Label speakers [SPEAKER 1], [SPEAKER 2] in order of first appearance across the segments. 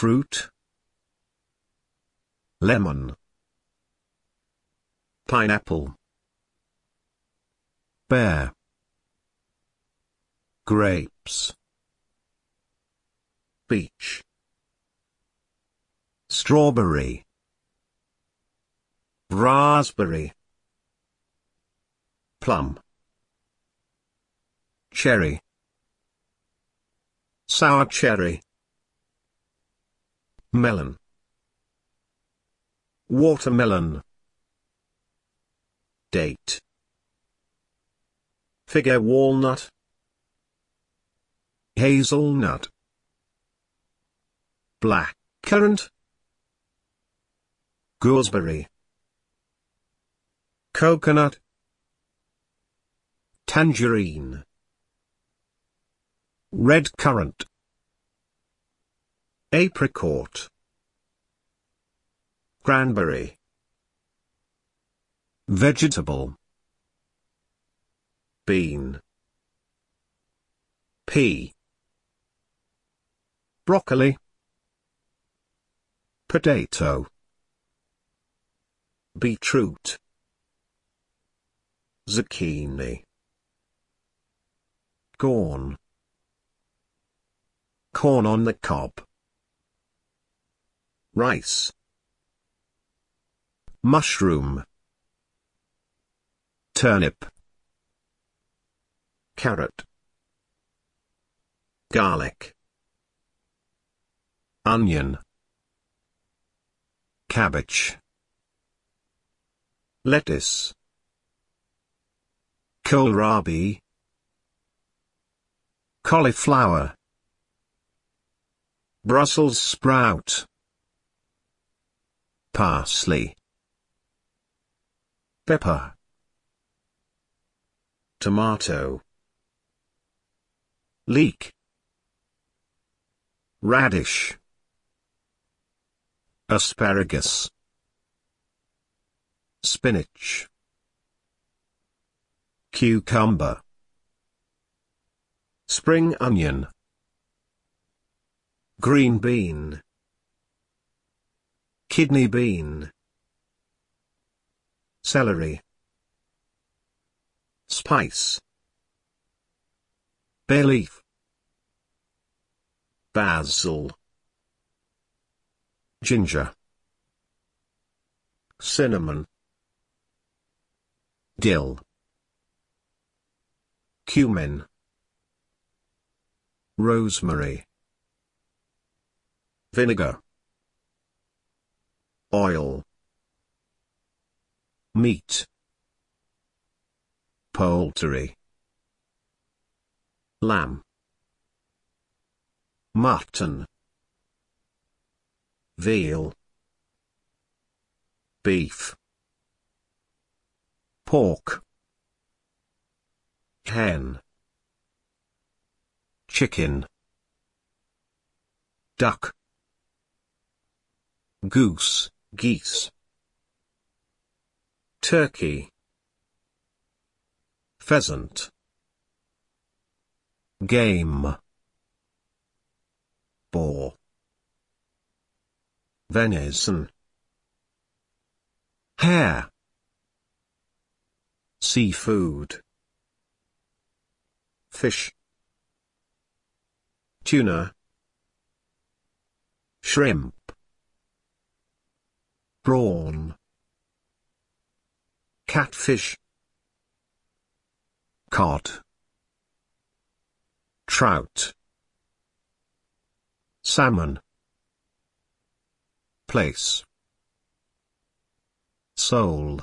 [SPEAKER 1] Fruit. Lemon. Pineapple. Pear. Grapes. Peach. Strawberry. Raspberry. Plum. Cherry. Sour cherry. Melon. Watermelon. Date. Figure walnut. Hazelnut. Black currant. Gooseberry. Coconut. Tangerine. Red currant. Apricot. Cranberry. Vegetable. Bean. Pea. Broccoli. Potato. Beetroot. Zucchini. Corn. Corn on the cob. Rice. Mushroom. Turnip. Carrot. Garlic. Onion. Cabbage. Lettuce. Kohlrabi. Cauliflower. Brussels sprout. Parsley. Pepper. Tomato. Leek. Radish. Asparagus. Spinach. Cucumber. Spring onion. Green bean. Kidney bean. Celery. Spice. Bay leaf. Basil. Ginger. Cinnamon. Dill. Cumin. Rosemary. Vinegar. Oil. Meat. Poultry. Lamb. Mutton. Veal. Beef. Pork. Hen. Chicken. Duck. Goose, geese. Turkey. Pheasant. Game. Boar. Venison. Hare. Seafood. Fish. Tuna. Shrimp. Prawn. Catfish. Cod. Trout. Salmon. Plaice. Sole.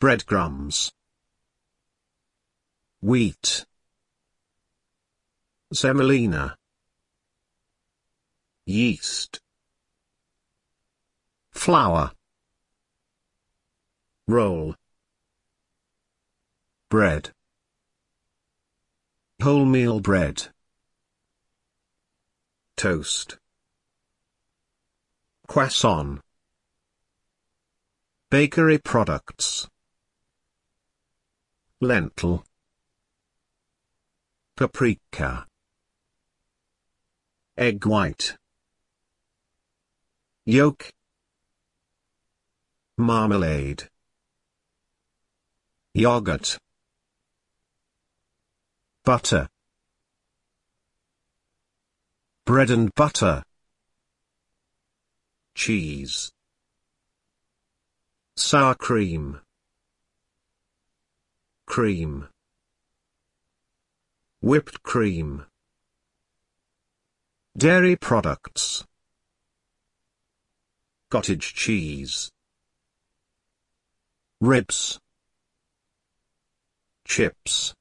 [SPEAKER 1] Breadcrumbs. Wheat. Semolina. Yeast. Flour. Roll. Bread. Wholemeal bread. Toast. Croissant. Bakery products. Lentil. Paprika. Egg white. Yolk. Marmalade. Yogurt. Butter. Bread and butter. Cheese. Sour cream. Cream. Whipped cream. Dairy products. Cottage cheese. Ribs. Chips.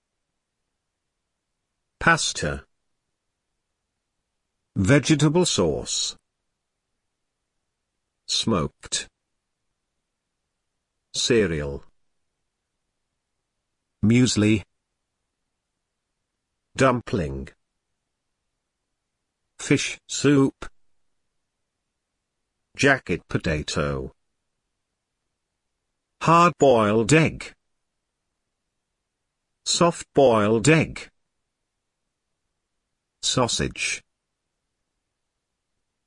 [SPEAKER 1] Pasta. Vegetable sauce. Smoked. Cereal. Muesli. Dumpling. Fish soup. Jacket potato. Hard-boiled egg. Soft-boiled egg. Sausage.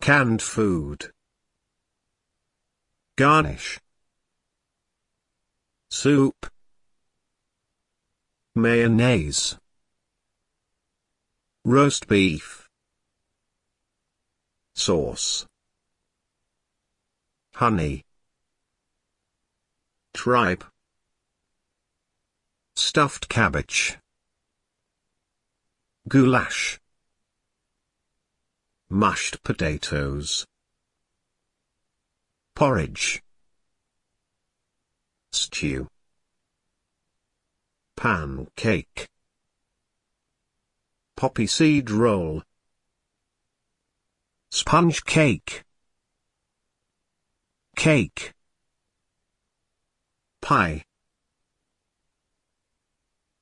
[SPEAKER 1] Canned food. Garnish. Soup. Mayonnaise. Roast beef. Sauce. Honey. Tripe. Stuffed cabbage. Goulash. Mashed potatoes. Porridge. Stew. Pancake. Poppy seed roll. Sponge cake. Cake. Pie.